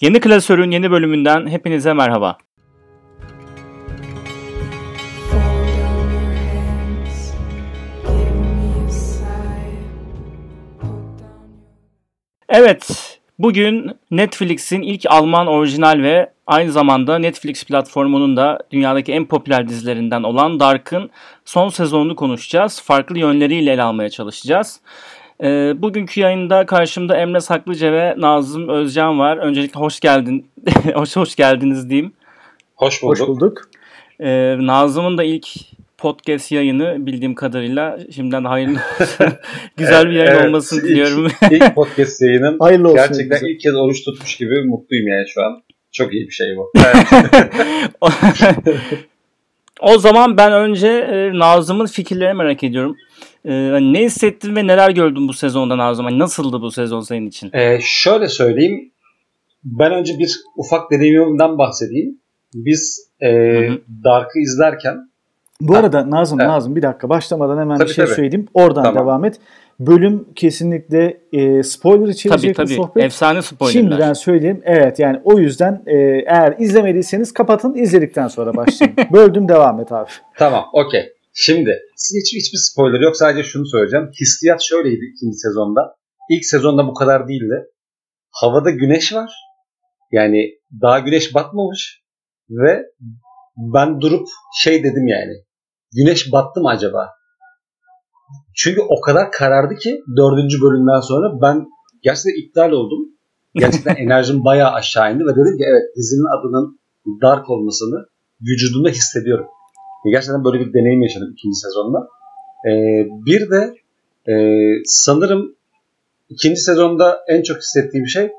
Yeni Klasör'ün yeni bölümünden hepinize merhaba. Evet, bugün Netflix'in ilk Alman orijinal ve aynı zamanda Netflix platformunun da dünyadaki en popüler dizilerinden olan Dark'ın son sezonunu konuşacağız. Farklı yönleriyle ele almaya çalışacağız. E, bugünkü yayında karşımda Emre Saklıca ve Nazım Özcan var. Öncelikle hoş geldin, hoş hoş geldiniz diyeyim. Hoş bulduk. Hoş bulduk. E, Nazım'ın da ilk podcast yayını bildiğim kadarıyla şimdiden hayırlı olsun. Güzel bir yayın evet, olmasını ilk, diliyorum. İlk podcast yayının hayırlı olsun gerçekten bize. ilk kez oruç tutmuş gibi mutluyum yani şu an. Çok iyi bir şey bu. o zaman ben önce e, Nazım'ın fikirlerini merak ediyorum. Ee, hani ne hissettin ve neler gördün bu sezondan Nazım? Hani nasıldı bu sezon senin için? Ee, şöyle söyleyeyim. Ben önce bir ufak deneyimimden bahsedeyim. Biz e, Dark'ı izlerken bu arada Nazım evet. Nazım bir dakika başlamadan hemen tabii, bir şey tabii. söyleyeyim. Oradan tamam. devam et. Bölüm kesinlikle e, spoiler içerecek tabii, tabii. sohbet. Efsane spoilerler. Şimdiden söyleyeyim. Evet yani o yüzden e, eğer izlemediyseniz kapatın izledikten sonra başlayın. Böldüm devam et abi. Tamam okey. Şimdi hiç, hiçbir spoiler yok. Sadece şunu söyleyeceğim. Hissiyat şöyleydi ikinci sezonda. İlk sezonda bu kadar değildi. Havada güneş var. Yani daha güneş batmamış. Ve ben durup şey dedim yani. Güneş battı mı acaba? Çünkü o kadar karardı ki dördüncü bölümden sonra ben gerçekten iptal oldum. Gerçekten enerjim bayağı aşağı indi ve dedim ki evet dizinin adının Dark olmasını vücudumda hissediyorum. Gerçekten böyle bir deneyim yaşadım ikinci sezonda. Ee, bir de e, sanırım ikinci sezonda en çok hissettiğim şey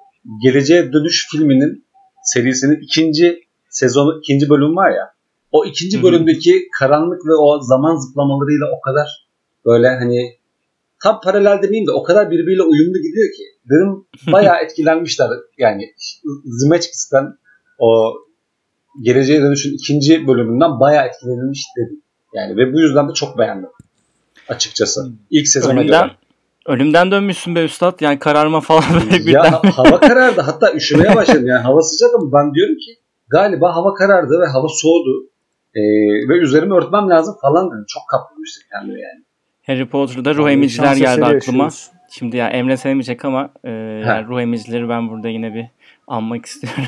Geleceğe Dönüş filminin serisinin ikinci sezonu, ikinci bölüm var ya. O ikinci bölümdeki karanlık ve o zaman zıplamalarıyla o kadar böyle hani tam paralel demeyeyim de o kadar birbiriyle uyumlu gidiyor ki. Dedim bayağı etkilenmişler. Yani Zemeckis'ten o Geleceğe Dönüş'ün ikinci bölümünden bayağı etkilenilmiş dedim. Yani ve bu yüzden de çok beğendim. Açıkçası. İlk sezona ölümden, göre. Ölümden dönmüşsün be üstad. Yani kararma falan böyle birden. Ya hava karardı. Hatta üşümeye başladım. Yani hava sıcak ama ben diyorum ki galiba hava karardı ve hava soğudu. Ee, ve üzerimi örtmem lazım falan dedim. Çok kaptırmıştık kendimi yani. Harry Potter'da ruh emiciler geldi aklıma. Yaşıyoruz. Şimdi ya Emre sevmeyecek ama e, yani ruh emicileri ben burada yine bir anmak istiyorum.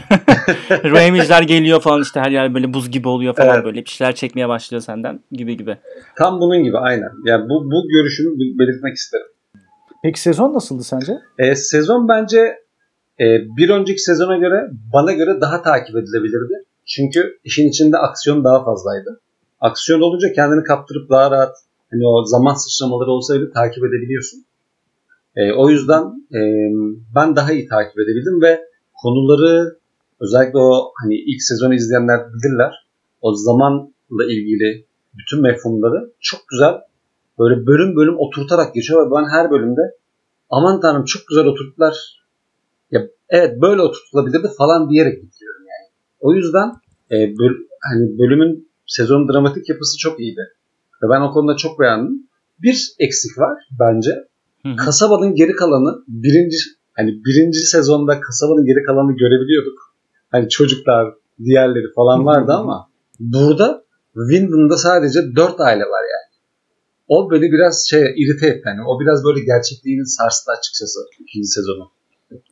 emiciler geliyor falan işte her yer böyle buz gibi oluyor falan evet. böyle bir şeyler çekmeye başlıyor senden gibi gibi. Tam bunun gibi aynen. Yani bu, bu görüşümü belirtmek isterim. Peki sezon nasıldı sence? E, sezon bence e, bir önceki sezona göre bana göre daha takip edilebilirdi. Çünkü işin içinde aksiyon daha fazlaydı. Aksiyon olunca kendini kaptırıp daha rahat hani o zaman sıçramaları olsa bile takip edebiliyorsun. E, o yüzden e, ben daha iyi takip edebildim ve konuları özellikle o hani ilk sezonu izleyenler bilirler. O zamanla ilgili bütün mefhumları çok güzel böyle bölüm bölüm oturtarak geçiyor ve ben her bölümde aman tanrım çok güzel oturttular. Ya evet böyle oturtulabilirdi falan diyerek bitiriyorum yani. O yüzden e, böl, hani bölümün sezon dramatik yapısı çok iyiydi. Ve ben o konuda çok beğendim. Bir eksik var bence. Hı hı. Kasabanın geri kalanı birinci hani birinci sezonda kasabanın geri kalanını görebiliyorduk. Hani çocuklar, diğerleri falan vardı ama burada Windham'da sadece dört aile var yani. O beni biraz şey irite etti. Yani o biraz böyle gerçekliğini sarstı açıkçası ikinci sezonu.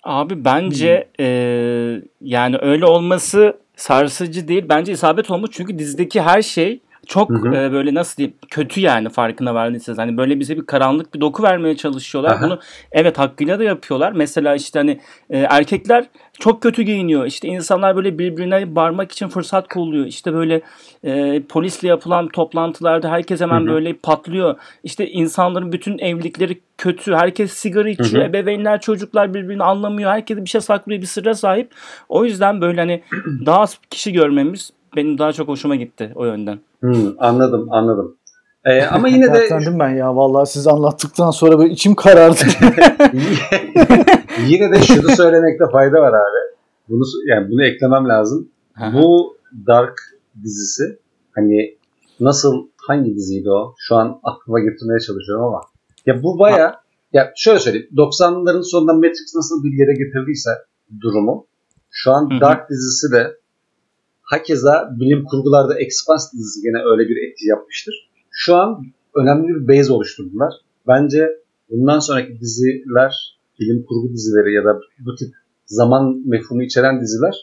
Abi bence hmm. e, yani öyle olması sarsıcı değil. Bence isabet olmuş çünkü dizideki her şey çok hı hı. E, böyle nasıl diyeyim kötü yani farkına vardıysınız. Hani böyle bize bir karanlık bir doku vermeye çalışıyorlar. Aha. Bunu evet hakkıyla da yapıyorlar. Mesela işte hani e, erkekler çok kötü giyiniyor. İşte insanlar böyle birbirine bağırmak için fırsat kolluyor. İşte böyle e, polisle yapılan toplantılarda herkes hemen hı hı. böyle patlıyor. İşte insanların bütün evlilikleri kötü. Herkes sigara içiyor. Hı hı. Ebeveynler çocuklar birbirini anlamıyor. Herkes bir şey saklıyor bir sırra sahip. O yüzden böyle hani daha az kişi görmemiz benim daha çok hoşuma gitti o yönden. Hmm, anladım anladım. Ee, ama yine de... Dertlendim ben ya vallahi siz anlattıktan sonra böyle içim karardı. yine de şunu söylemekte fayda var abi. Bunu yani bunu eklemem lazım. Bu Dark dizisi hani nasıl hangi diziydi o? Şu an aklıma getirmeye çalışıyorum ama ya bu baya ya şöyle söyleyeyim 90'ların sonunda Matrix nasıl bir yere getirdiyse durumu Şu an Hı-hı. Dark dizisi de hakeza bilim kurgularda Expanse dizisi gene öyle bir etki yapmıştır. Şu an önemli bir base oluşturdular. Bence bundan sonraki diziler, bilim kurgu dizileri ya da bu tip zaman mefhumu içeren diziler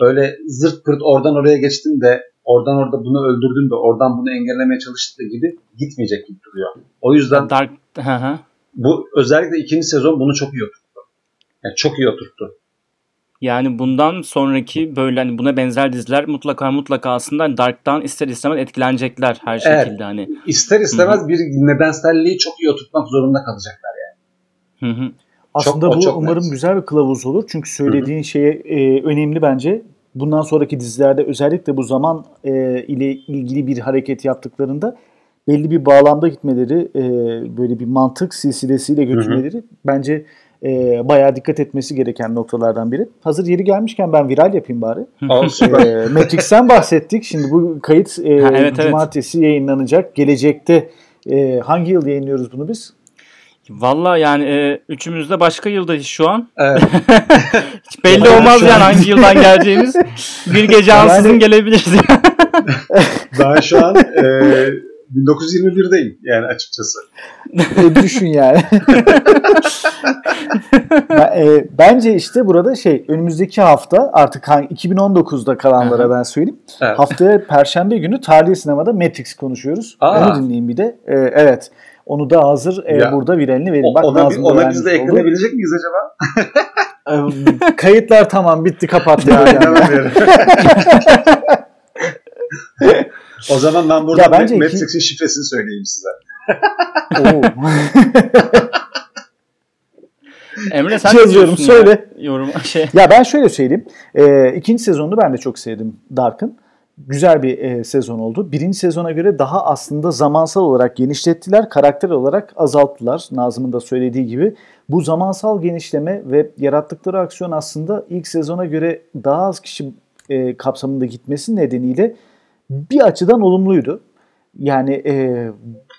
öyle zırt pırt oradan oraya geçtin de oradan orada bunu öldürdün de oradan bunu engellemeye çalıştın gibi gitmeyecek gibi duruyor. O yüzden Dark, bu özellikle ikinci sezon bunu çok iyi oturttu. Yani çok iyi oturttu. Yani bundan sonraki böyle hani buna benzer diziler mutlaka mutlaka aslında Dark'tan ister istemez etkilenecekler her şekilde evet. hani. İster istemez Hı-hı. bir nedenselliği çok iyi oturtmak zorunda kalacaklar yani. Hı hı. Aslında çok, bu çok umarım net. güzel bir kılavuz olur. Çünkü söylediğin Hı-hı. şeye e, önemli bence. Bundan sonraki dizilerde özellikle bu zaman e, ile ilgili bir hareket yaptıklarında belli bir bağlamda gitmeleri, e, böyle bir mantık silsilesiyle götürmeleri Hı-hı. bence e, bayağı dikkat etmesi gereken noktalardan biri. Hazır yeri gelmişken ben viral yapayım bari. e, Matrix'ten bahsettik. Şimdi bu kayıt e, ha, evet, cumartesi evet. yayınlanacak. Gelecekte e, hangi yıl yayınlıyoruz bunu biz? Valla yani e, üçümüz de başka yıldayız şu an. Evet. Hiç belli olmaz yani hangi yıldan geleceğimiz. Bir gece ansızın yani... gelebiliriz. ben şu an e, 1921'deyim yani açıkçası. e, düşün yani. ben, e, bence işte burada şey önümüzdeki hafta artık 2019'da kalanlara ben söyleyeyim. Evet. Haftaya Perşembe günü tarihi sinemada Matrix konuşuyoruz. Aa. Onu dinleyin bir de. E, evet. Onu da hazır e, burada viralini verin. Bak, ona, ona biz de eklenebilecek miyiz acaba? E, kayıtlar tamam bitti kapattık. Yani. O zaman ben burada bence Matrix'in iki... şifresini söyleyeyim size. Emre sen yazıyorum söyle. Yorum şey. Ya ben şöyle söyleyeyim. E, ikinci sezonunu ben de çok sevdim Dark'ın. Güzel bir e, sezon oldu. Birinci sezona göre daha aslında zamansal olarak genişlettiler. Karakter olarak azalttılar. Nazım'ın da söylediği gibi. Bu zamansal genişleme ve yarattıkları aksiyon aslında ilk sezona göre daha az kişi e, kapsamında gitmesi nedeniyle bir açıdan olumluydu. Yani e,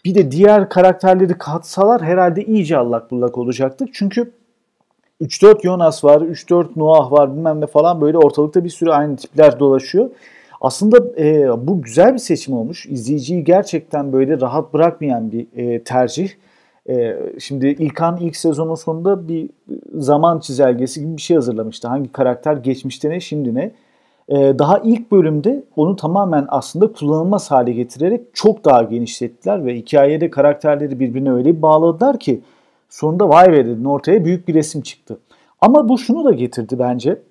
bir de diğer karakterleri katsalar herhalde iyice allak bullak olacaktık. Çünkü 3-4 Jonas var, 3-4 Noah var bilmem ne falan böyle ortalıkta bir sürü aynı tipler dolaşıyor. Aslında e, bu güzel bir seçim olmuş. İzleyiciyi gerçekten böyle rahat bırakmayan bir e, tercih. E, şimdi İlkan ilk sezonun sonunda bir zaman çizelgesi gibi bir şey hazırlamıştı. Hangi karakter geçmişte ne şimdi ne. Ee, daha ilk bölümde onu tamamen aslında kullanılmaz hale getirerek çok daha genişlettiler ve hikayede karakterleri birbirine öyle bir bağladılar ki sonunda vay be dedin ortaya büyük bir resim çıktı. Ama bu şunu da getirdi bence.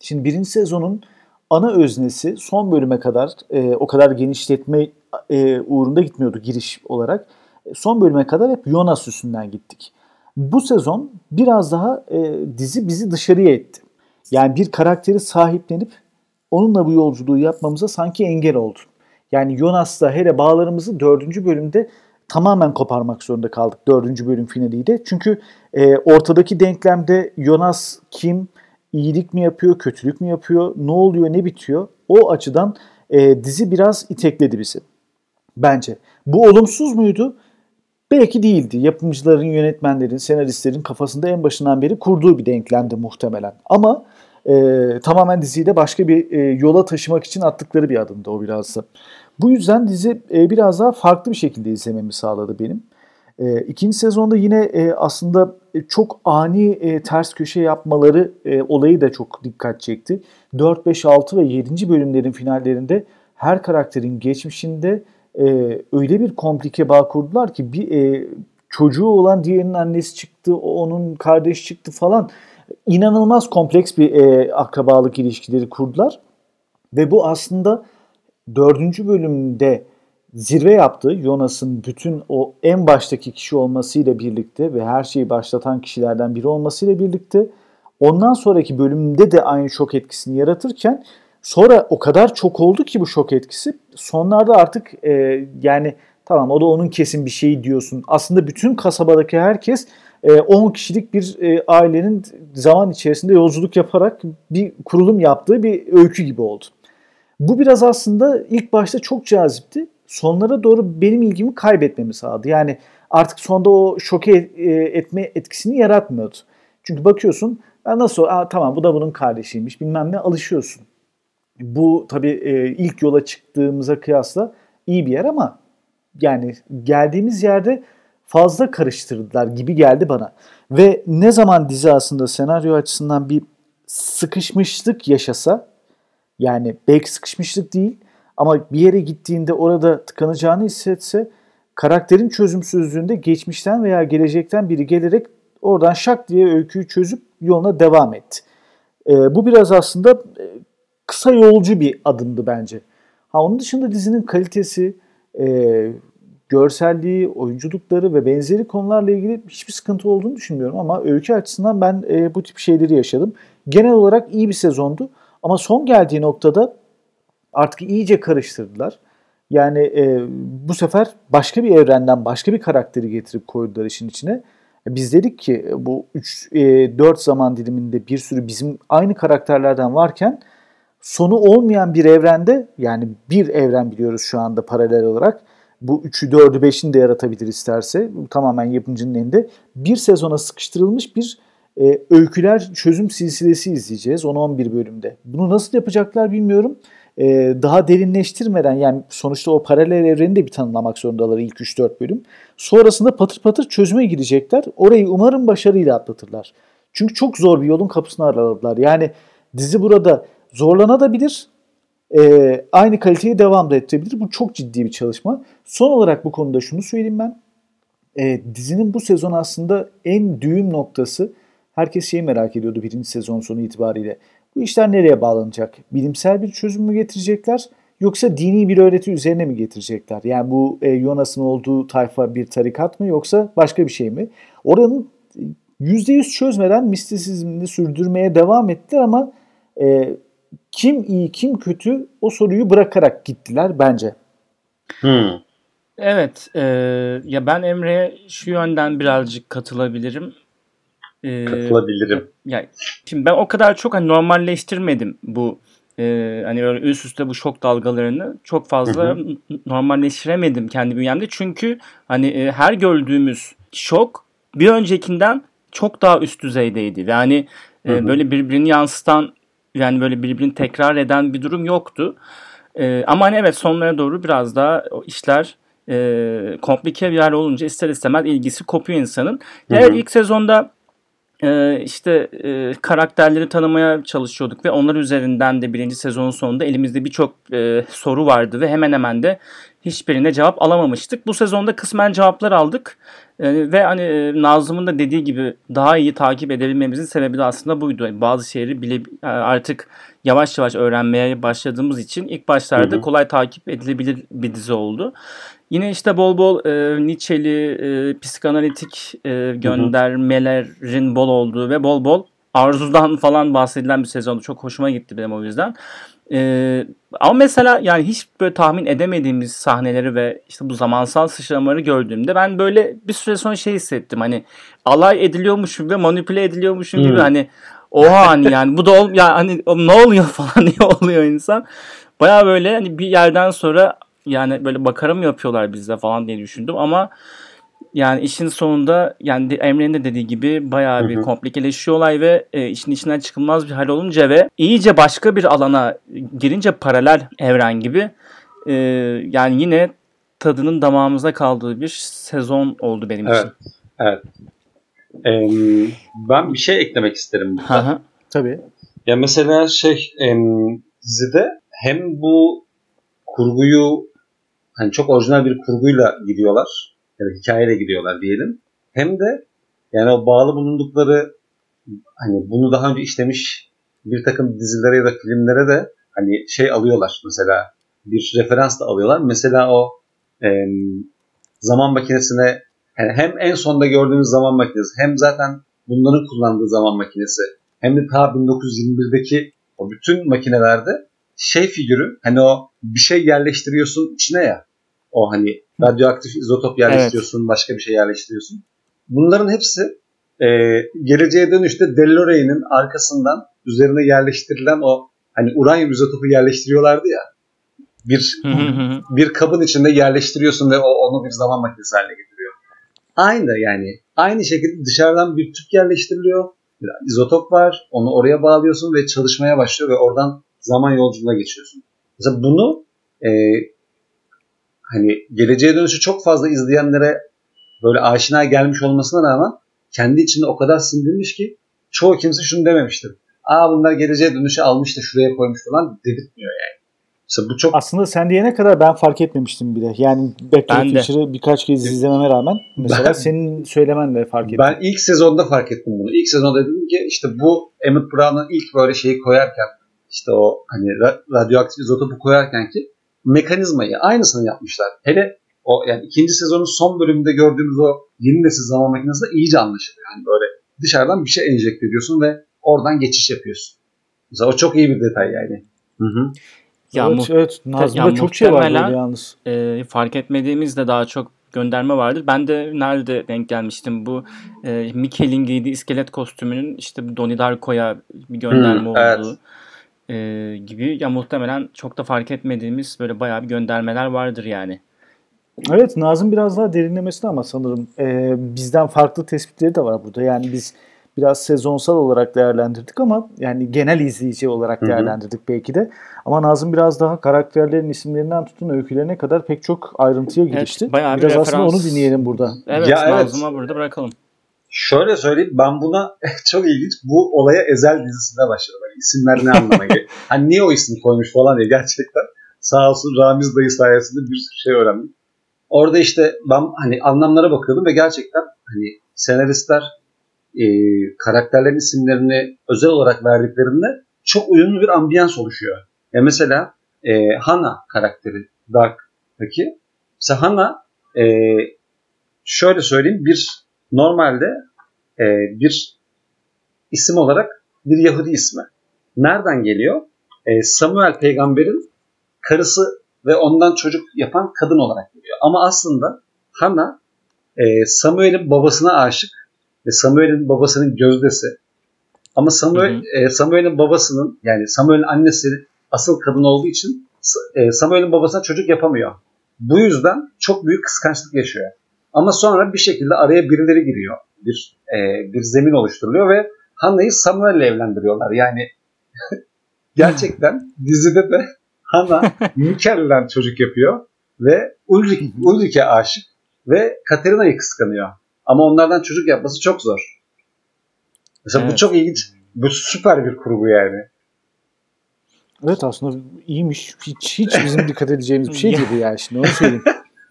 Şimdi birinci sezonun ana öznesi son bölüme kadar e, o kadar genişletme e, uğrunda gitmiyordu giriş olarak. Son bölüme kadar hep Jonas üstünden gittik. Bu sezon biraz daha e, dizi bizi dışarıya etti. Yani bir karakteri sahiplenip onunla bu yolculuğu yapmamıza sanki engel oldu. Yani Jonas'la hele bağlarımızı dördüncü bölümde tamamen koparmak zorunda kaldık dördüncü bölüm finaliyle. Çünkü e, ortadaki denklemde Jonas kim, iyilik mi yapıyor, kötülük mü yapıyor, ne oluyor, ne bitiyor? O açıdan e, dizi biraz itekledi bizi bence. Bu olumsuz muydu? Belki değildi. Yapımcıların, yönetmenlerin, senaristlerin kafasında en başından beri kurduğu bir denklemdi muhtemelen. Ama e, tamamen diziyi de başka bir e, yola taşımak için attıkları bir adımdı o biraz da. Bu yüzden dizi e, biraz daha farklı bir şekilde izlememi sağladı benim. E, ikinci sezonda yine e, aslında e, çok ani e, ters köşe yapmaları e, olayı da çok dikkat çekti. 4, 5, 6 ve 7. bölümlerin finallerinde her karakterin geçmişinde e, öyle bir komplike bağ kurdular ki bir e, çocuğu olan diğerinin annesi çıktı, onun kardeş çıktı falan inanılmaz kompleks bir e, akrabalık ilişkileri kurdular. Ve bu aslında dördüncü bölümde zirve yaptı. Jonas'ın bütün o en baştaki kişi olmasıyla birlikte ve her şeyi başlatan kişilerden biri olmasıyla birlikte ondan sonraki bölümde de aynı şok etkisini yaratırken sonra o kadar çok oldu ki bu şok etkisi sonlarda artık e, yani tamam o da onun kesin bir şeyi diyorsun. Aslında bütün kasabadaki herkes 10 e, kişilik bir e, ailenin zaman içerisinde yolculuk yaparak bir kurulum yaptığı bir öykü gibi oldu. Bu biraz aslında ilk başta çok cazipti. Sonlara doğru benim ilgimi kaybetmemi sağladı. Yani artık sonda o şoke e, etme etkisini yaratmıyordu. Çünkü bakıyorsun nasıl? Aa, tamam bu da bunun kardeşiymiş bilmem ne alışıyorsun. Bu tabii e, ilk yola çıktığımıza kıyasla iyi bir yer ama yani geldiğimiz yerde fazla karıştırdılar gibi geldi bana. Ve ne zaman dizi aslında senaryo açısından bir sıkışmışlık yaşasa yani belki sıkışmışlık değil ama bir yere gittiğinde orada tıkanacağını hissetse karakterin çözümsüzlüğünde geçmişten veya gelecekten biri gelerek oradan şak diye öyküyü çözüp yoluna devam etti. E, bu biraz aslında e, kısa yolcu bir adımdı bence. Ha onun dışında dizinin kalitesi, e, görselliği, oyunculukları ve benzeri konularla ilgili hiçbir sıkıntı olduğunu düşünmüyorum ama öykü açısından ben e, bu tip şeyleri yaşadım. Genel olarak iyi bir sezondu ama son geldiği noktada artık iyice karıştırdılar. Yani e, bu sefer başka bir evrenden başka bir karakteri getirip koydular işin içine. Biz dedik ki bu 3 e, 4 zaman diliminde bir sürü bizim aynı karakterlerden varken sonu olmayan bir evrende yani bir evren biliyoruz şu anda paralel olarak. Bu 3'ü 4'ü 5'ini de yaratabilir isterse. Tamamen yapımcının elinde. Bir sezona sıkıştırılmış bir e, öyküler çözüm silsilesi izleyeceğiz 10-11 bölümde. Bunu nasıl yapacaklar bilmiyorum. E, daha derinleştirmeden yani sonuçta o paralel evreni de bir tanımlamak zorundalar ilk 3-4 bölüm. Sonrasında patır patır çözüme girecekler. Orayı umarım başarıyla atlatırlar. Çünkü çok zor bir yolun kapısını araladılar. Yani dizi burada zorlanabilir. E, aynı kaliteyi devam da ettirebilir. Bu çok ciddi bir çalışma. Son olarak bu konuda şunu söyleyeyim ben. E, dizinin bu sezon aslında en düğüm noktası herkes şeyi merak ediyordu birinci sezon sonu itibariyle. Bu işler nereye bağlanacak? Bilimsel bir çözüm mü getirecekler yoksa dini bir öğreti üzerine mi getirecekler? Yani bu e, Yonas'ın olduğu tayfa bir tarikat mı yoksa başka bir şey mi? Oranın %100 çözmeden mistisizmini sürdürmeye devam ettiler ama e, kim iyi kim kötü o soruyu bırakarak gittiler bence. Hmm. Evet, e, ya ben Emre'ye şu yönden birazcık katılabilirim. E, katılabilirim. Ya şimdi ben o kadar çok hani normalleştirmedim bu e, hani öyle üst üste bu şok dalgalarını çok fazla hı hı. normalleştiremedim kendi bünyemde çünkü hani e, her gördüğümüz şok bir öncekinden çok daha üst düzeydeydi ve hani e, böyle birbirini yansıtan yani böyle birbirini tekrar eden bir durum yoktu. E, ama hani evet sonlara doğru biraz daha o işler e, komplike bir yer olunca ister istemez ilgisi kopuyor insanın. Hı hı. ilk sezonda e, işte e, karakterleri tanımaya çalışıyorduk ve onlar üzerinden de birinci sezonun sonunda elimizde birçok e, soru vardı ve hemen hemen de hiçbirine cevap alamamıştık. Bu sezonda kısmen cevaplar aldık ve hani e, Nazım'ın da dediği gibi daha iyi takip edebilmemizin sebebi de aslında buydu. Bazı şeyleri bile e, artık yavaş yavaş öğrenmeye başladığımız için ilk başlarda hı hı. kolay takip edilebilir bir dizi oldu. Yine işte bol bol e, Nietzsche'li e, psikanalitik e, göndermelerin bol olduğu ve bol bol arzudan falan bahsedilen bir sezondu. Çok hoşuma gitti benim o yüzden. Ee, ama mesela yani hiç böyle tahmin edemediğimiz sahneleri ve işte bu zamansal sıçramaları gördüğümde ben böyle bir süre sonra şey hissettim hani alay ediliyormuşum ve manipüle ediliyormuşum hmm. gibi hani oha hani yani bu da ol ya hani ne oluyor falan diye oluyor insan. Baya böyle hani bir yerden sonra yani böyle bakarım mı yapıyorlar bizde falan diye düşündüm ama yani işin sonunda yani Emre'nin de dediği gibi bayağı bir komplikeleşiyor olay ve e, işin içinden çıkılmaz bir hal olunca ve iyice başka bir alana girince paralel evren gibi e, yani yine tadının damağımıza kaldığı bir sezon oldu benim evet, için. Evet. Ee, ben bir şey eklemek isterim. Burada. Tabii. Ya mesela şey em, dizide hem bu kurguyu hani çok orijinal bir kurguyla gidiyorlar ya hikayeyle gidiyorlar diyelim. Hem de yani o bağlı bulundukları hani bunu daha önce işlemiş bir takım dizilere ya da filmlere de hani şey alıyorlar mesela bir referans da alıyorlar. Mesela o e, zaman makinesine yani hem en sonda gördüğümüz zaman makinesi hem zaten bunların kullandığı zaman makinesi hem de ta 1921'deki o bütün makinelerde şey figürü hani o bir şey yerleştiriyorsun içine ya o hani radyoaktif izotop yerleştiriyorsun, evet. başka bir şey yerleştiriyorsun. Bunların hepsi e, geleceğe dönüşte DeLorean'in arkasından üzerine yerleştirilen o hani uranyum izotopu yerleştiriyorlardı ya. Bir bir kabın içinde yerleştiriyorsun ve o onu bir zaman makinesi haline getiriyor. Aynı yani. Aynı şekilde dışarıdan bir tüp yerleştiriliyor bir izotop var. Onu oraya bağlıyorsun ve çalışmaya başlıyor ve oradan zaman yolculuğuna geçiyorsun. Mesela bunu e, hani geleceğe dönüşü çok fazla izleyenlere böyle aşina gelmiş olmasına rağmen kendi içinde o kadar sindirmiş ki çoğu kimse şunu dememiştir. Aa bunlar geleceğe dönüşü almış da şuraya koymuş falan dedirtmiyor yani. Mesela bu çok Aslında sen diyene kadar ben fark etmemiştim bile. Yani Back to the birkaç kez izlememe rağmen mesela ben, senin söylemenle fark ettim. Ben ilk sezonda fark ettim bunu. İlk sezonda dedim ki işte bu Emmett Brown'ın ilk böyle şeyi koyarken işte o hani radyoaktif izotopu koyarken ki mekanizmayı aynısını yapmışlar. Hele o yani ikinci sezonun son bölümünde gördüğümüz o yeni nesil zaman makinesi de iyice anlaşılıyor. Yani böyle dışarıdan bir şey enjekte ediyorsun ve oradan geçiş yapıyorsun. Mesela o çok iyi bir detay yani. Hı hı. Ya evet, mu- evet. Nazım'da ya çok şey var böyle yalnız. E, fark etmediğimiz de daha çok gönderme vardır. Ben de nerede denk gelmiştim bu e, Mikkel'in giydiği iskelet kostümünün işte Donnie Darko'ya bir gönderme hmm, olduğu evet. E, gibi. Ya muhtemelen çok da fark etmediğimiz böyle bayağı bir göndermeler vardır yani. Evet Nazım biraz daha derinlemesine ama sanırım e, bizden farklı tespitleri de var burada. Yani biz biraz sezonsal olarak değerlendirdik ama yani genel izleyici olarak değerlendirdik Hı-hı. belki de. Ama Nazım biraz daha karakterlerin isimlerinden tutun öykülerine kadar pek çok ayrıntıya girişti. Evet, bayağı bir biraz referans. aslında onu dinleyelim burada. Evet, ya Nazım'a evet. burada bırakalım. Şöyle söyleyeyim ben buna çok ilginç bu olaya Ezel dizisinde başladım. Yani isimler ne anlama geliyor. hani niye o ismi koymuş falan diye gerçekten sağ olsun Ramiz dayı sayesinde bir sürü şey öğrendim. Orada işte ben hani anlamlara bakıyordum ve gerçekten hani senaristler e, karakterlerin isimlerini özel olarak verdiklerinde çok uyumlu bir ambiyans oluşuyor. Ya mesela e, Hana karakteri Dark'taki mesela Hana e, şöyle söyleyeyim bir normalde e, bir isim olarak bir Yahudi ismi. Nereden geliyor? E, Samuel peygamberin karısı ve ondan çocuk yapan kadın olarak geliyor. Ama aslında Hana e, Samuel'in babasına aşık ve Samuel'in babasının gözdesi. Ama Samuel E, Samuel'in babasının yani Samuel'in annesi asıl kadın olduğu için e, Samuel'in babasına çocuk yapamıyor. Bu yüzden çok büyük kıskançlık yaşıyor. Ama sonra bir şekilde araya birileri giriyor. Bir e, bir zemin oluşturuluyor ve Hanna'yı Samuel'le evlendiriyorlar. Yani gerçekten dizide de Hanna Mikkel'den çocuk yapıyor ve Ulrich, Ulrich'e aşık ve Katerina'yı kıskanıyor. Ama onlardan çocuk yapması çok zor. Mesela evet. bu çok ilginç. Bu süper bir kurgu yani. Evet aslında iyiymiş. Hiç, hiç bizim dikkat edeceğimiz bir şey değil yani şimdi onu söyleyeyim.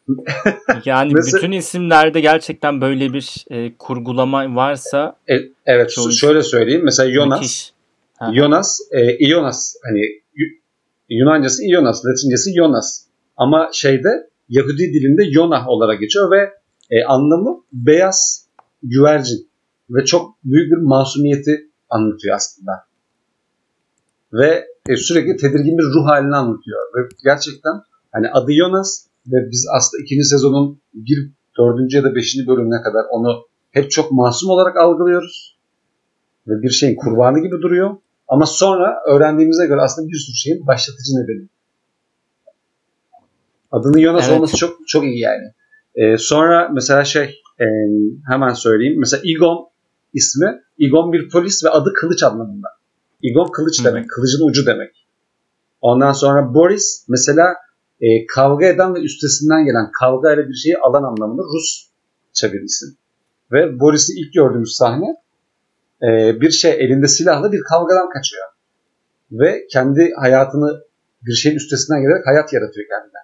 yani Mesela, bütün isimlerde gerçekten böyle bir e, kurgulama varsa e, evet şöyle söyleyeyim. Mesela Jonas Jonas, e, Ionas hani Yunancası Ionas, Latincesi Jonas. Ama şeyde Yahudi dilinde Yonah olarak geçiyor ve e, anlamı beyaz güvercin ve çok büyük bir masumiyeti anlatıyor aslında. Ve e, sürekli tedirgin bir ruh halini anlatıyor. Ve gerçekten hani adı Jonas ve biz aslında ikinci sezonun bir dördüncü ya da beşinci bölümüne kadar onu hep çok masum olarak algılıyoruz. Ve bir şeyin kurbanı gibi duruyor. Ama sonra öğrendiğimize göre aslında bir sürü şeyin başlatıcı nedeni. Adının Jonas evet. olması çok çok iyi yani. Ee, sonra mesela şey e, hemen söyleyeyim. Mesela Igon ismi. Igon bir polis ve adı kılıç anlamında. Igon kılıç Hı. demek. Kılıcın ucu demek. Ondan sonra Boris mesela e, kavga eden ve üstesinden gelen kavga ile bir şeyi alan anlamında Rus çevirisi. Ve Boris'i ilk gördüğümüz sahne e, bir şey elinde silahla bir kavgadan kaçıyor. Ve kendi hayatını bir şeyin üstesinden gelerek hayat yaratıyor kendine.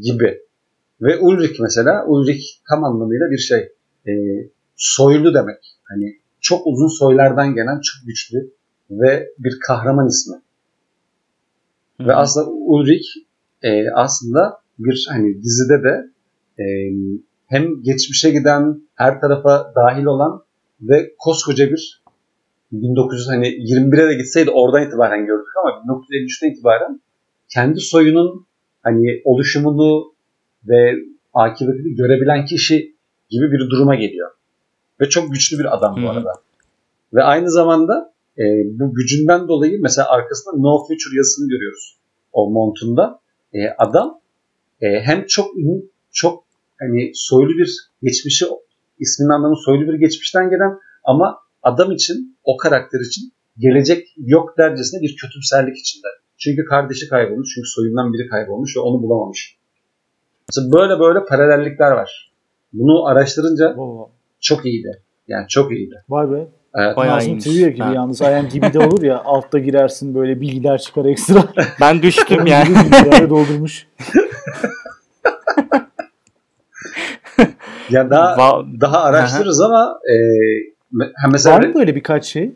Gibi. Ve Ulrich mesela, Ulrich tam anlamıyla bir şey. E, soylu demek. Hani çok uzun soylardan gelen çok güçlü ve bir kahraman ismi. Hı-hı. Ve aslında Ulrich e, aslında bir hani dizide de e, hem geçmişe giden her tarafa dahil olan ve koskoca bir 1921'e de gitseydi oradan itibaren gördük ama 1953'ten itibaren kendi soyunun hani oluşumunu ve akıbetini görebilen kişi gibi bir duruma geliyor. Ve çok güçlü bir adam bu arada. Ve aynı zamanda e, bu gücünden dolayı mesela arkasında No Future yazısını görüyoruz o montunda. E, adam e, hem çok çok hani soylu bir geçmişi isminin anlamı soylu bir geçmişten gelen ama adam için, o karakter için gelecek yok dercesine bir kötümserlik içinde. Çünkü kardeşi kaybolmuş, çünkü soyundan biri kaybolmuş ve onu bulamamış. Mesela böyle böyle paralellikler var. Bunu araştırınca Oo. çok iyiydi. Yani çok iyiydi. Vay be. Evet. Bayağı Nazım iyiymiş. Trivia gibi Ben- yalnız. Aynen gibi de olur ya altta girersin böyle bilgiler çıkar ekstra. Ben düştüm yani. doldurmuş. Ya daha Va- daha araştırırız ama e, me- ha mesela Var mı böyle birkaç şey?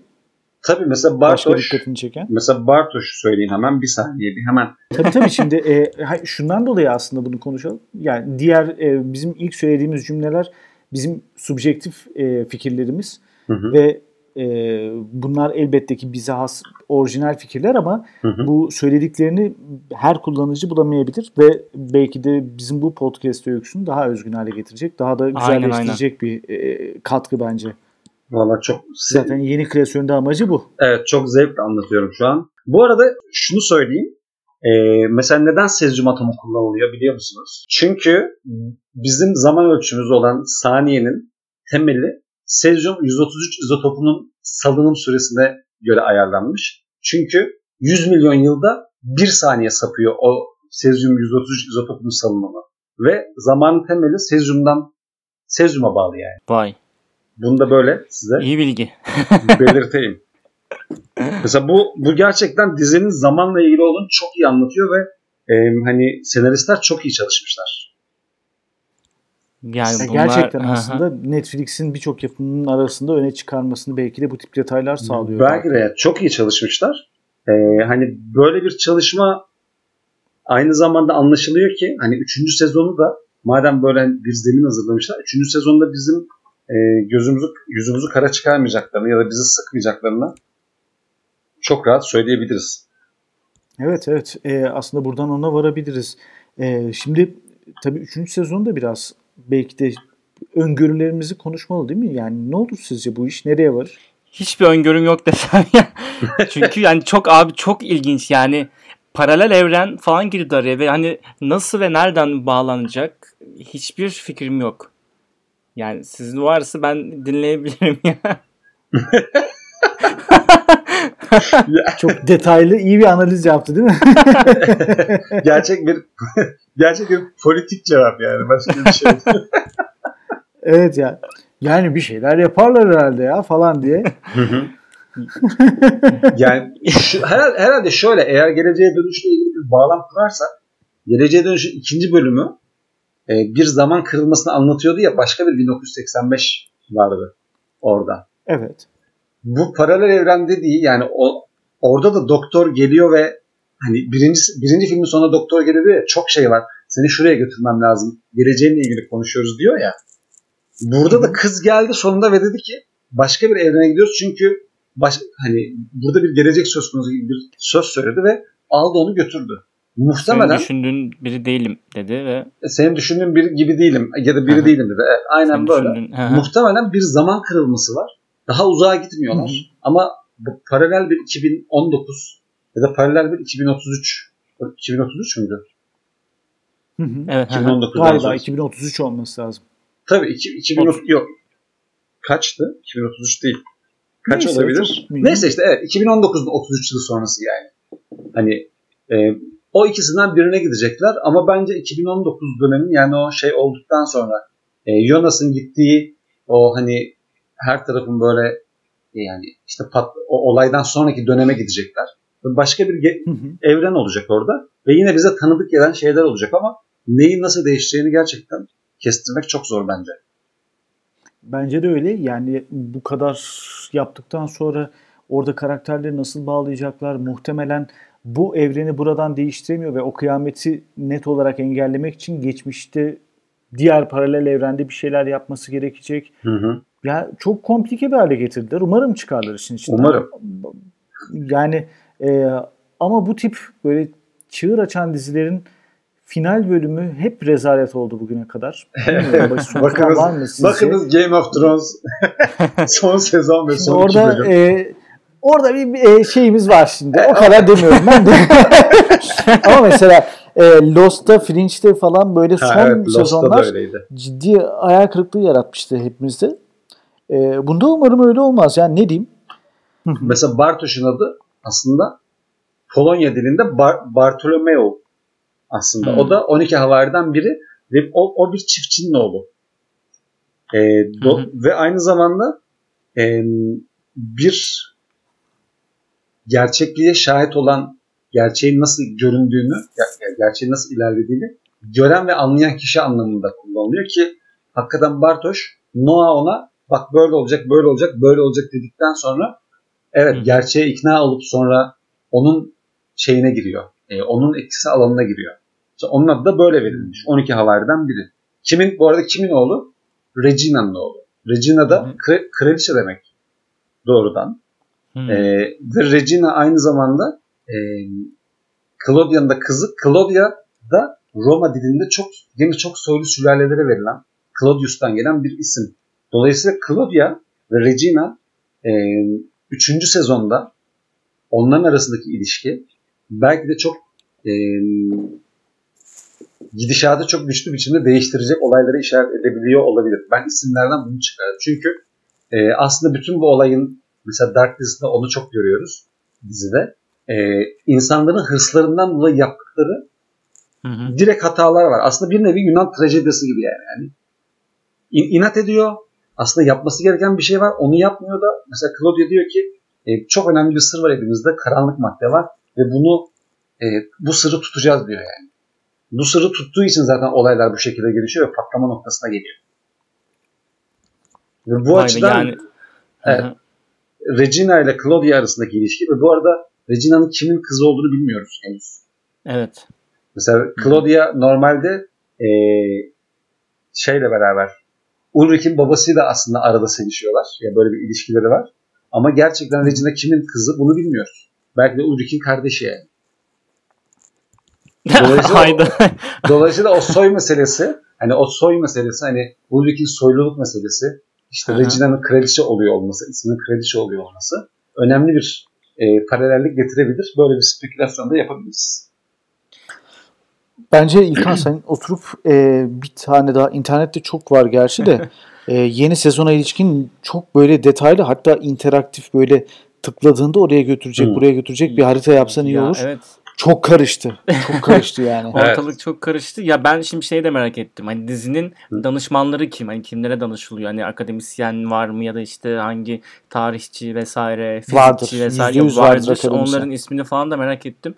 tabii mesela Başka Bartoş dikkatini çeken? mesela Bartoş'u söyleyeyim hemen bir saniye bir hemen Tabii tabii şimdi e, ha- şundan dolayı aslında bunu konuşalım. Yani diğer e, bizim ilk söylediğimiz cümleler bizim subjektif e, fikirlerimiz Hı hı. ve e, bunlar elbette ki bize has orijinal fikirler ama Hı hı. bu söylediklerini her kullanıcı bulamayabilir ve belki de bizim bu podcast öyküsünü daha özgün hale getirecek, daha da Aynen, güzelleştirecek bir e, katkı bence. Valla çok Zaten yeni kreasyonda amacı bu. evet çok zevkle anlatıyorum şu an. Bu arada şunu söyleyeyim. Ee, mesela neden sezyum atomu kullanılıyor biliyor musunuz? Çünkü bizim zaman ölçümüz olan saniyenin temeli sezyum 133 izotopunun salınım süresine göre ayarlanmış. Çünkü 100 milyon yılda bir saniye sapıyor o sezyum 133 izotopunun salınımı. Ve zamanın temeli sezyumdan sezyuma bağlı yani. Vay. Bunu da böyle size İyi bilgi. belirteyim. Mesela bu bu gerçekten dizinin zamanla ilgili olduğunu çok iyi anlatıyor ve e, hani senaristler çok iyi çalışmışlar. Yani bunlar gerçekten aslında Netflix'in birçok yapımının arasında öne çıkarmasını belki de bu tip detaylar sağlıyor. Belki de çok iyi çalışmışlar. E, hani böyle bir çalışma aynı zamanda anlaşılıyor ki hani 3. sezonu da madem böyle bir zemin hazırlamışlar 3. sezonda bizim e, gözümüzü yüzümüzü kara çıkarmayacaklarını ya da bizi sıkmayacaklarını çok rahat söyleyebiliriz. Evet evet Ee, aslında buradan ona varabiliriz. Ee, şimdi tabii 3. sezonda biraz belki de öngörülerimizi konuşmalı değil mi? Yani ne olur sizce bu iş nereye varır? Hiçbir öngörüm yok desem ya. Çünkü yani çok abi çok ilginç yani paralel evren falan girdi araya ve hani nasıl ve nereden bağlanacak hiçbir fikrim yok. Yani sizin varsa ben dinleyebilirim ya. Çok detaylı iyi bir analiz yaptı değil mi? gerçek bir gerçek bir politik cevap yani başka bir şey. evet ya. Yani bir şeyler yaparlar herhalde ya falan diye. yani şu, herhalde, herhalde şöyle eğer geleceğe dönüşle ilgili bir bağlam kurarsak geleceğe dönüşün ikinci bölümü e, bir zaman kırılmasını anlatıyordu ya başka bir 1985 vardı orada. Evet. Bu paralel evren dediği yani o orada da doktor geliyor ve hani birinci, birinci filmin sonunda doktor geliyor ya çok şey var. Seni şuraya götürmem lazım. Geleceğinle ilgili konuşuyoruz diyor ya. Burada da kız geldi sonunda ve dedi ki başka bir evrene gidiyoruz çünkü baş, hani burada bir gelecek söz konusu gibi bir söz söyledi ve aldı onu götürdü. Senin Muhtemelen düşündüğün biri değilim dedi ve senin düşündüğün biri gibi değilim ya da biri değilim dedi. Evet, aynen senin böyle. düşündüğün-. Muhtemelen bir zaman kırılması var. Daha uzağa gitmiyorlar. Hı hı. Ama bu paralel bir 2019 ya da paralel bir 2033 2033 müydü? Hı hı. Evet. hı hı. 2019'dan Galiba sonra. 2033 olması lazım. Tabii iki, 2030 yok. Kaçtı? 2033 değil. Kaç Neyse, olabilir? Neyse işte evet 2019'da 33 yıl sonrası yani. Hani e, o ikisinden birine gidecekler ama bence 2019 dönemi yani o şey olduktan sonra e, Jonas'ın gittiği o hani her tarafın böyle e, yani işte pat, o olaydan sonraki döneme gidecekler. Başka bir ge- evren olacak orada ve yine bize tanıdık gelen şeyler olacak ama neyin nasıl değişeceğini gerçekten kestirmek çok zor bence. Bence de öyle. Yani bu kadar yaptıktan sonra orada karakterleri nasıl bağlayacaklar? Muhtemelen bu evreni buradan değiştiremiyor ve o kıyameti net olarak engellemek için geçmişte diğer paralel evrende bir şeyler yapması gerekecek. Hı hı. Ya çok komplike bir hale getirdiler. Umarım çıkarlar işin içinden. Umarım. Yani e, ama bu tip böyle çığır açan dizilerin final bölümü hep rezalet oldu bugüne kadar. Bakınız, var mı sizce? bakınız Game of Thrones son sezon ve son iki orada bölüm. e, orada bir, e, şeyimiz var şimdi. O kadar demiyorum ben de. Ama mesela e, Lost'ta, Fringe'de falan böyle son Ha, evet, sezonlar ciddi hayal kırıklığı yaratmıştı hepimizde. E, bunda umarım öyle olmaz. Yani ne diyeyim? Mesela Bartoş'un adı aslında Polonya dilinde Bar Bartolomeo aslında. Hmm. O da 12 havariden biri ve o, o bir çiftçinin oğlu. E, do, Ve aynı zamanda e, bir gerçekliğe şahit olan gerçeğin nasıl göründüğünü, gerçeğin nasıl ilerlediğini gören ve anlayan kişi anlamında kullanılıyor ki hakikaten Bartoş Noah ona bak böyle olacak, böyle olacak, böyle olacak dedikten sonra evet Hı. gerçeğe ikna olup sonra onun şeyine giriyor. E, onun etkisi alanına giriyor. İşte onun adı da böyle verilmiş. 12 havariden biri. Kimin bu arada kimin oğlu? Regina'nın oğlu. Regina da kre, kraliçe demek doğrudan. E, ve Regina aynı zamanda e, Claudia'nın da kızı. Claudia da Roma dilinde çok yine çok soylu sülalelere verilen Claudius'tan gelen bir isim. Dolayısıyla Claudia ve Regina e, üçüncü sezonda onların arasındaki ilişki belki de çok e, gidişatı çok güçlü biçimde değiştirecek olayları işaret edebiliyor olabilir. Ben isimlerden bunu çıkardım. Çünkü e, aslında bütün bu olayın mesela Dark dizisinde onu çok görüyoruz dizide. E, insanların hırslarından dolayı yaptıkları hı hı. direkt hatalar var. Aslında bir nevi Yunan trajedisi gibi yani. yani in, inat ediyor. Aslında yapması gereken bir şey var. Onu yapmıyor da mesela Claudia diyor ki e, çok önemli bir sır var elimizde. Karanlık madde var ve bunu e, bu sırrı tutacağız diyor yani. Bu sırrı tuttuğu için zaten olaylar bu şekilde gelişiyor ve patlama noktasına geliyor. Ve bu Aynen, açıdan yani... evet, Regina ile Claudia arasındaki ilişki ve bu arada Regina'nın kimin kızı olduğunu bilmiyoruz henüz. Evet. Mesela Claudia normalde e, şeyle beraber Ulrich'in babasıyla aslında arada sevişiyorlar. Yani böyle bir ilişkileri var. Ama gerçekten Regina kimin kızı bunu bilmiyoruz. Belki de Ulrich'in kardeşi yani. Dolayısıyla, o, dolayısıyla o soy meselesi hani o soy meselesi hani Ulrich'in soyluluk meselesi işte. Regina'nın kraliçe oluyor olması, isminin kraliçe oluyor olması önemli bir e, paralellik getirebilir. Böyle bir spekülasyon da yapabiliriz. Bence İlkan sen oturup e, bir tane daha internette çok var gerçi de e, yeni sezona ilişkin çok böyle detaylı hatta interaktif böyle tıkladığında oraya götürecek hmm. buraya götürecek bir harita yapsan iyi ya, olur. Evet. Çok karıştı. Çok karıştı yani. Ortalık evet. çok karıştı. Ya ben şimdi şeyi de merak ettim. Hani dizinin danışmanları kim? Hani kimlere danışılıyor? Hani akademisyen var mı ya da işte hangi tarihçi vesaire, fizikçi vardır. vesaire vardır. vardır. Onların ismini falan da merak ettim.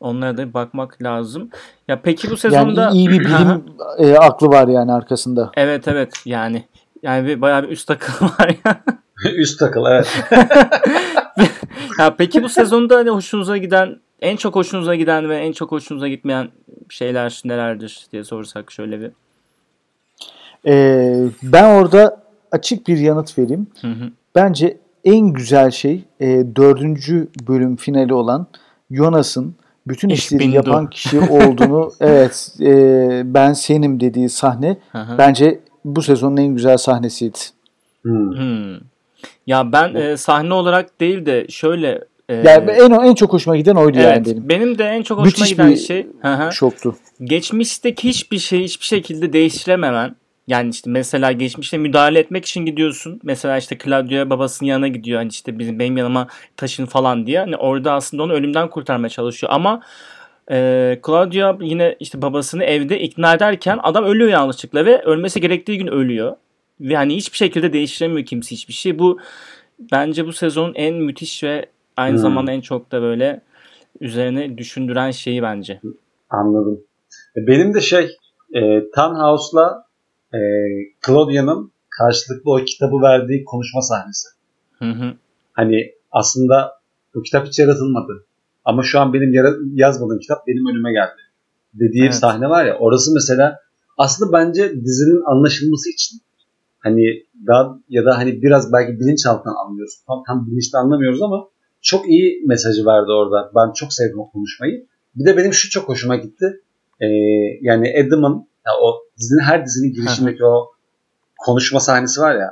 Onlara da bakmak lazım. Ya peki bu sezonda yani iyi bir bilim e, aklı var yani arkasında. Evet evet yani yani bir bayağı bir üst akıl var ya. üst akıl evet. ya peki bu sezonda hani hoşunuza giden en çok hoşunuza giden ve en çok hoşunuza gitmeyen şeyler nelerdir diye sorsak şöyle bir. Ee, ben orada açık bir yanıt vereyim. Hı hı. Bence en güzel şey e, dördüncü bölüm finali olan Jonas'ın bütün işleri yapan kişi olduğunu evet e, ben senim dediği sahne hı hı. bence bu sezonun en güzel sahnesiydi. Hmm. Hmm. Ya ben e, sahne olarak değil de şöyle ee, yani en en çok hoşuma giden oydu evet, yani benim. Benim de en çok hoşuma Müthiş giden şey şoktu. Geçmişteki hiçbir şey hiçbir şekilde değiştirememen. Yani işte mesela geçmişte müdahale etmek için gidiyorsun. Mesela işte Claudia babasının yanına gidiyor. Hani işte bizim benim yanıma taşın falan diye. Hani orada aslında onu ölümden kurtarmaya çalışıyor. Ama e, Claudia yine işte babasını evde ikna ederken adam ölüyor yanlışlıkla ve ölmesi gerektiği gün ölüyor. Ve hani hiçbir şekilde değiştiremiyor kimse hiçbir şey. Bu bence bu sezonun en müthiş ve aynı hmm. zamanda en çok da böyle üzerine düşündüren şeyi bence. Anladım. E, benim de şey e, Tannhaus'la e, Claudia'nın karşılıklı o kitabı verdiği konuşma sahnesi. Hı hı. Hani aslında bu kitap hiç yaratılmadı. Ama şu an benim yazmadığım kitap benim önüme geldi. Dediği evet. sahne var ya orası mesela aslında bence dizinin anlaşılması için hani daha ya da hani biraz belki bilinçaltından anlıyoruz. Tam, tam bilinçli anlamıyoruz ama çok iyi mesajı verdi orada. Ben çok sevdim o konuşmayı. Bir de benim şu çok hoşuma gitti. Ee, yani Adam'ın ya o dizinin her dizinin girişindeki o konuşma sahnesi var ya.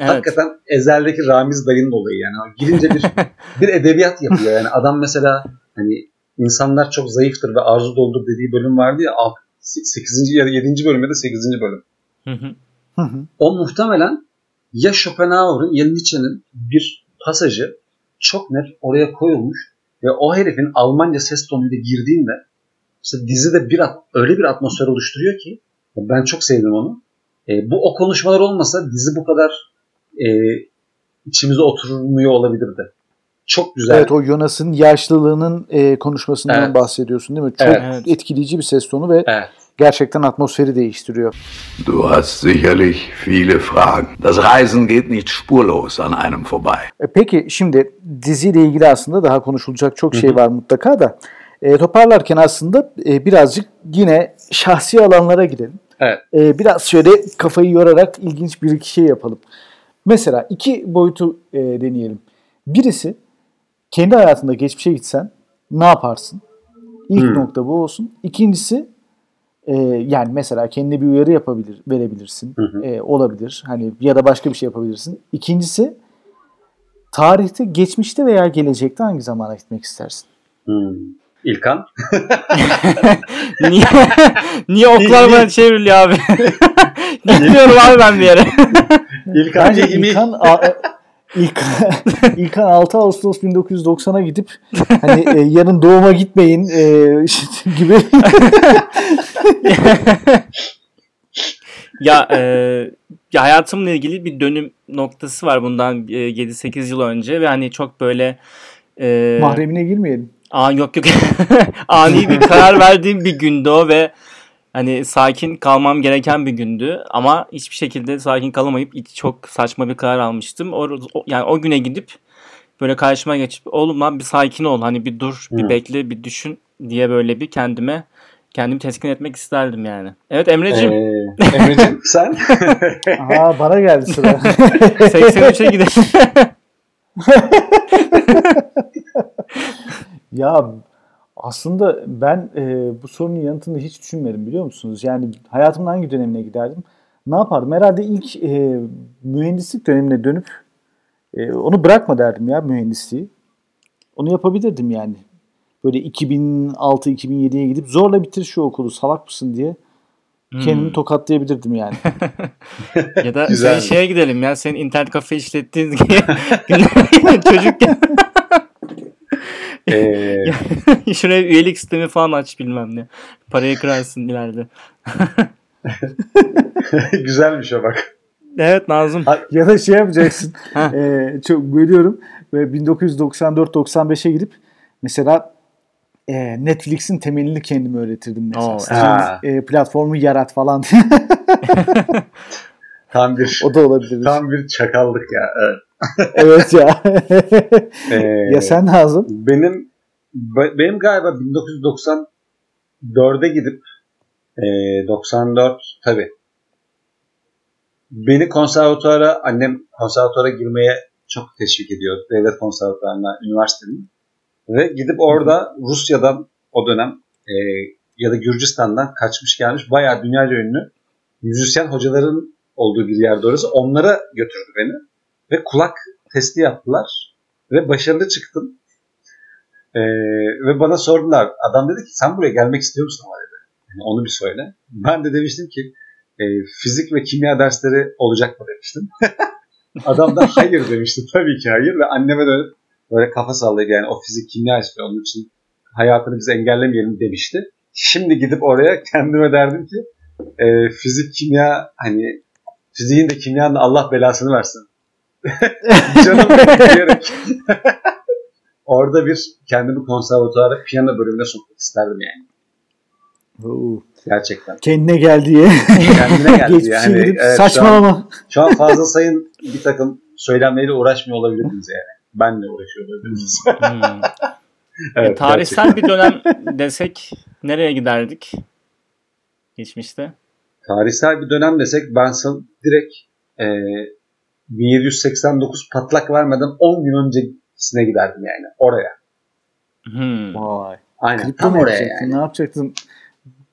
Evet. Hakikaten Ezel'deki Ramiz dayının olayı yani. Girince bir bir edebiyat yapıyor. Yani adam mesela hani insanlar çok zayıftır ve arzu doldur dediği bölüm vardı ya 8. ya da 7. bölüm ya da 8. bölüm. o muhtemelen ya Schopenhauer'ın ya Nietzsche'nin bir pasajı çok net oraya koyulmuş ve o herifin Almanca ses tonuyla girdiğinde işte dizide bir öyle bir atmosfer oluşturuyor ki ben çok sevdim onu. E, bu o konuşmalar olmasa dizi bu kadar e, içimize oturmuyor olabilirdi. Çok güzel. Evet o Jonas'ın yaşlılığının e, konuşmasından evet. bahsediyorsun değil mi? Çok evet. etkileyici bir ses tonu ve evet. gerçekten atmosferi değiştiriyor. Du hast sicherlich viele Fragen. Das Reisen geht nicht spurlos an einem vorbei. E, peki şimdi diziyle ilgili aslında daha konuşulacak çok şey var mutlaka da. E, toparlarken aslında e, birazcık yine şahsi alanlara gidelim. Evet. E, biraz şöyle kafayı yorarak ilginç bir iki şey yapalım. Mesela iki boyutu e, deneyelim. Birisi kendi hayatında geçmişe gitsen ne yaparsın? İlk hmm. nokta bu olsun. İkincisi e, yani mesela kendine bir uyarı yapabilir, verebilirsin. Hmm. E, olabilir. Hani ya da başka bir şey yapabilirsin. İkincisi tarihte, geçmişte veya gelecekte hangi zamana gitmek istersin? Hmm. İlkan. niye, niye oklar bana çevriliyor abi? Gitmiyorum abi ben bir yere. İlkan, Bence İlkan, İlk, İlkan 6 Ağustos 1990'a gidip hani e, yarın doğuma gitmeyin e, gibi. ya, e, ya hayatımla ilgili bir dönüm noktası var bundan e, 7-8 yıl önce ve hani çok böyle e, mahremine girmeyelim. Aa yok yok. Ani bir karar verdiğim bir gündü o ve hani sakin kalmam gereken bir gündü ama hiçbir şekilde sakin kalamayıp çok saçma bir karar almıştım. O, yani o güne gidip böyle karşıma geçip oğlum lan bir sakin ol hani bir dur bir bekle bir düşün diye böyle bir kendime kendimi teskin etmek isterdim yani. Evet Emre'cim. Ee, Emre'cim sen? Aa bana geldi sıra. 83'e gidelim. Ya aslında ben e, bu sorunun yanıtını hiç düşünmedim biliyor musunuz? Yani hayatımın hangi dönemine giderdim? Ne yapardım? Herhalde ilk e, mühendislik dönemine dönüp e, onu bırakma derdim ya mühendisliği. Onu yapabilirdim yani. Böyle 2006-2007'ye gidip zorla bitir şu okulu salak mısın diye kendimi hmm. tokatlayabilirdim yani. ya da sen şeye gidelim ya senin internet kafe işlettiğin gibi çocukken ee... Şuraya üyelik sistemi falan aç bilmem ne. Parayı kırarsın ileride. Güzelmiş o bak. Evet Nazım. Ya da şey yapacaksın. e, çok bölüyorum. Ve 1994-95'e gidip mesela e, Netflix'in temelini kendime öğretirdim mesela. Oo, e, platformu yarat falan. tam bir o da olabilir. Tam bir çakallık ya. Evet evet ya. ee, ya sen Nazım? Benim benim galiba 1994'e gidip e, 94 tabi beni konservatuara annem konservatuara girmeye çok teşvik ediyor. Devlet konservatuarına, üniversitenin. Ve gidip orada Rusya'dan o dönem e, ya da Gürcistan'dan kaçmış gelmiş bayağı dünyaca ünlü müzisyen hocaların olduğu bir yerde orası. Onlara götürdü beni ve kulak testi yaptılar ve başarılı çıktım. Ee, ve bana sordular. Adam dedi ki sen buraya gelmek istiyor musun ama dedi. Yani onu bir söyle. Ben de demiştim ki e, fizik ve kimya dersleri olacak mı demiştim. Adam da hayır demişti. Tabii ki hayır ve anneme de böyle kafa sallayıp yani o fizik kimya istiyor onun için hayatını biz engellemeyelim demişti. Şimdi gidip oraya kendime derdim ki e, fizik kimya hani fiziğin de kimyanın Allah belasını versin. Canım diyerek. Orada bir kendimi konservatuara piyano bölümüne sokmak isterdim yani. Oo. Gerçekten. Kendine gel diye. Kendine gel diye. Yani, evet, saçmalama. Şu an, şu an fazla sayın bir takım söylemleriyle uğraşmıyor olabilirdiniz yani. Benle uğraşıyor olabilirdiniz. Hmm. evet, e, tarihsel gerçekten. bir dönem desek nereye giderdik? Geçmişte. Tarihsel bir dönem desek ben sana direkt e, 1789 patlak vermeden 10 gün öncesine giderdim yani oraya. Hmm. Vay. Aynen Kripto tam oraya yani. Ne yapacaktın?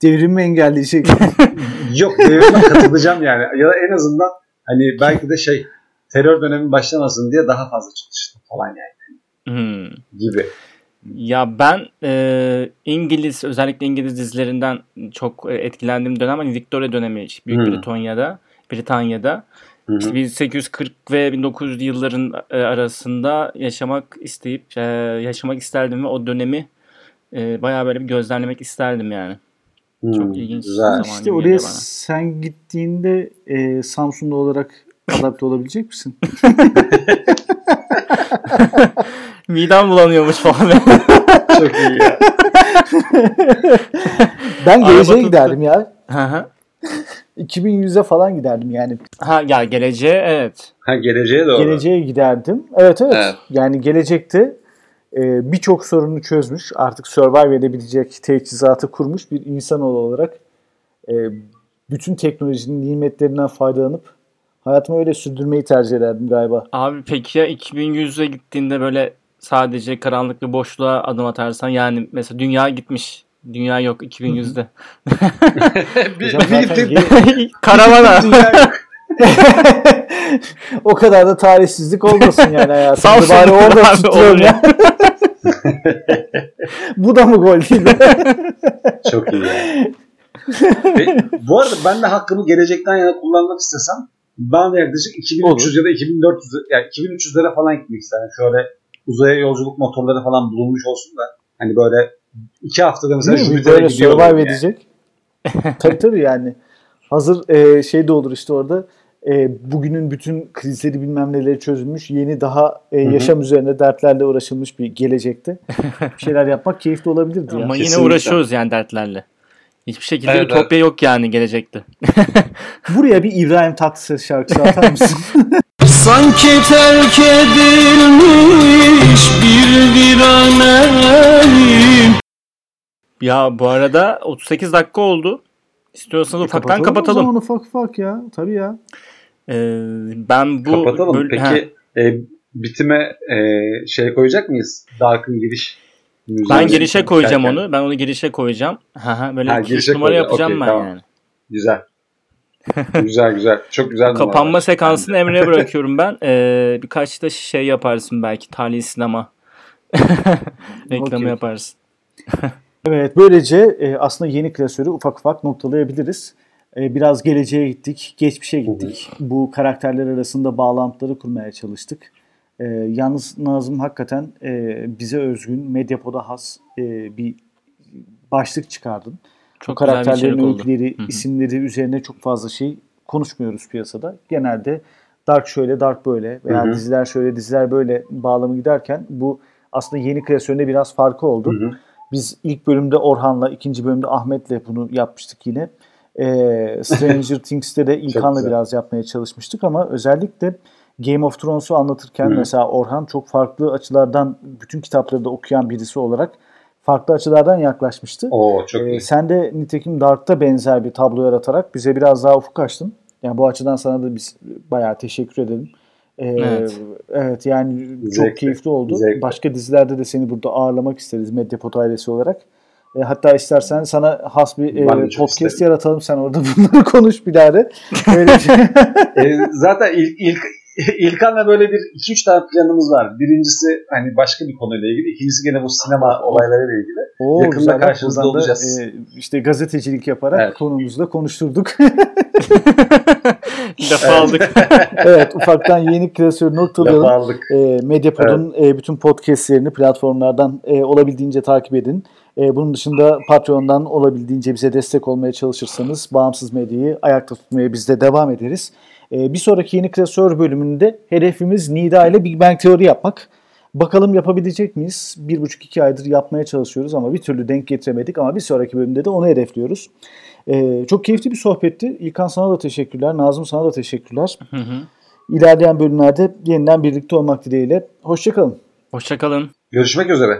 Devrim mi engelleyecek? Yok devrime katılacağım yani. Ya da en azından hani belki de şey terör dönemi başlamasın diye daha fazla çalıştım falan yani. Hmm. Gibi. Ya ben e, İngiliz özellikle İngiliz dizilerinden çok etkilendiğim dönem hani Victoria dönemi Büyük hmm. Britanya'da Britanya'da Hı İşte 1840 ve 1900 yılların e, arasında yaşamak isteyip e, yaşamak isterdim ve o dönemi e, bayağı böyle bir gözlemlemek isterdim yani. Hmm, Çok ilginç. Güzel. İşte oraya sen gittiğinde e, Samsunlu olarak adapte olabilecek misin? Midem bulanıyormuş falan. Çok iyi ya. ben geleceğe giderdim ya. 2100'e falan giderdim yani. Ha ya geleceğe evet. Ha geleceğe doğru. Geleceğe giderdim. Evet evet. evet. Yani gelecekte e, birçok sorunu çözmüş. Artık survive edebilecek teçhizatı kurmuş bir insanoğlu olarak e, bütün teknolojinin nimetlerinden faydalanıp hayatımı öyle sürdürmeyi tercih ederdim galiba. Abi peki ya 2100'e gittiğinde böyle sadece karanlık bir boşluğa adım atarsan yani mesela dünya gitmiş Dünya yok 2100'de. Karavana. o kadar da tarihsizlik olmasın yani hayatımda. Bari orada tutuyorum ya. Bu da mı gol değil mi? Çok iyi. Ve, bu arada ben de hakkımı gelecekten yana kullanmak istesem ben de yaklaşık 2300 Olur. ya da 2400 yani 2300'lere falan gitmek isterim. Şöyle uzaya yolculuk motorları falan bulunmuş olsun da hani böyle iki haftada mesela Jüpiter'e gidiyor. Survive yani. edecek. tabii tabii yani. Hazır e, şey de olur işte orada e, bugünün bütün krizleri bilmem neleri çözülmüş. Yeni daha e, yaşam üzerine dertlerle uğraşılmış bir gelecekte. bir şeyler yapmak keyifli olabilirdi. Ama ya. yine uğraşıyoruz yani dertlerle. Hiçbir şekilde evet, ütopya evet. yok yani gelecekte. Buraya bir İbrahim Tatlıses şarkısı atar mısın? Sanki terk edilmiş bir viranem Ya bu arada 38 dakika oldu. İstiyorsanız e, ufaktan kapatalım. kapatalım. Ufak ufak ya. Tabii ya. Ee, ben bu... Kapatalım. Böl- Peki e, bitime e, şey koyacak mıyız? Dark'ın giriş ben girişe koyacağım derken. onu. Ben onu girişe koyacağım. Böyle ha, girişe numara koyacağım. yapacağım okay, ben tamam. yani. Güzel. güzel güzel. Çok güzel Kapanma numara. sekansını Emre'ye bırakıyorum ben. Ee, birkaç da şey yaparsın belki. Tali sinema. Reklamı okay. yaparsın. evet böylece e, aslında yeni klasörü ufak ufak noktalayabiliriz. E, biraz geleceğe gittik, geçmişe gittik. Bu karakterler arasında bağlantıları kurmaya çalıştık. E, yalnız Nazım hakikaten e, bize özgün, Medyapod'a has e, bir başlık çıkardın. Çok Bu karakterlerin öyküleri, isimleri üzerine çok fazla şey konuşmuyoruz piyasada. Genelde Dark şöyle, Dark böyle veya Hı-hı. diziler şöyle, diziler böyle bağlamı giderken bu aslında yeni kreasyonda biraz farkı oldu. Hı-hı. Biz ilk bölümde Orhan'la, ikinci bölümde Ahmet'le bunu yapmıştık yine. Ee, Stranger Things'te de İlkan'la biraz yapmaya çalışmıştık ama özellikle Game of Thrones'u anlatırken hmm. mesela Orhan çok farklı açılardan bütün kitapları da okuyan birisi olarak farklı açılardan yaklaşmıştı. Oo, çok ee, iyi. Sen de nitekim Dark'ta benzer bir tablo yaratarak bize biraz daha ufuk açtın. Yani bu açıdan sana da biz bayağı teşekkür edelim. Ee, evet. evet yani Zevkli. çok keyifli oldu. Zevkli. Başka dizilerde de seni burada ağırlamak isteriz Medyapod ailesi olarak. E, hatta istersen sana has bir e, podcast isterim. yaratalım. Sen orada bunları konuş bir daha de. Öyle e, zaten ilk, ilk İlkan'la böyle bir iki üç tane planımız var. Birincisi hani başka bir konuyla ilgili. İkincisi gene bu sinema olaylarıyla ilgili. Oo, Yakında karşınızda olacağız. E, işte gazetecilik yaparak evet. konumuzu da konuşturduk. Lafı aldık. evet ufaktan yeni klasör noktalayalım. Lafı aldık. E, Medyapod'un evet. e, bütün podcastlerini platformlardan e, olabildiğince takip edin. E, bunun dışında Patreon'dan olabildiğince bize destek olmaya çalışırsanız bağımsız medyayı ayakta tutmaya biz de devam ederiz. E, bir sonraki yeni klasör bölümünde hedefimiz Nida ile Big Bang Teori yapmak. Bakalım yapabilecek miyiz? Bir buçuk iki aydır yapmaya çalışıyoruz ama bir türlü denk getiremedik ama bir sonraki bölümde de onu hedefliyoruz. Ee, çok keyifli bir sohbetti. İlkan sana da teşekkürler. Nazım sana da teşekkürler. Hı hı. İlerleyen bölümlerde yeniden birlikte olmak dileğiyle. Hoşçakalın. Hoşçakalın. Görüşmek üzere.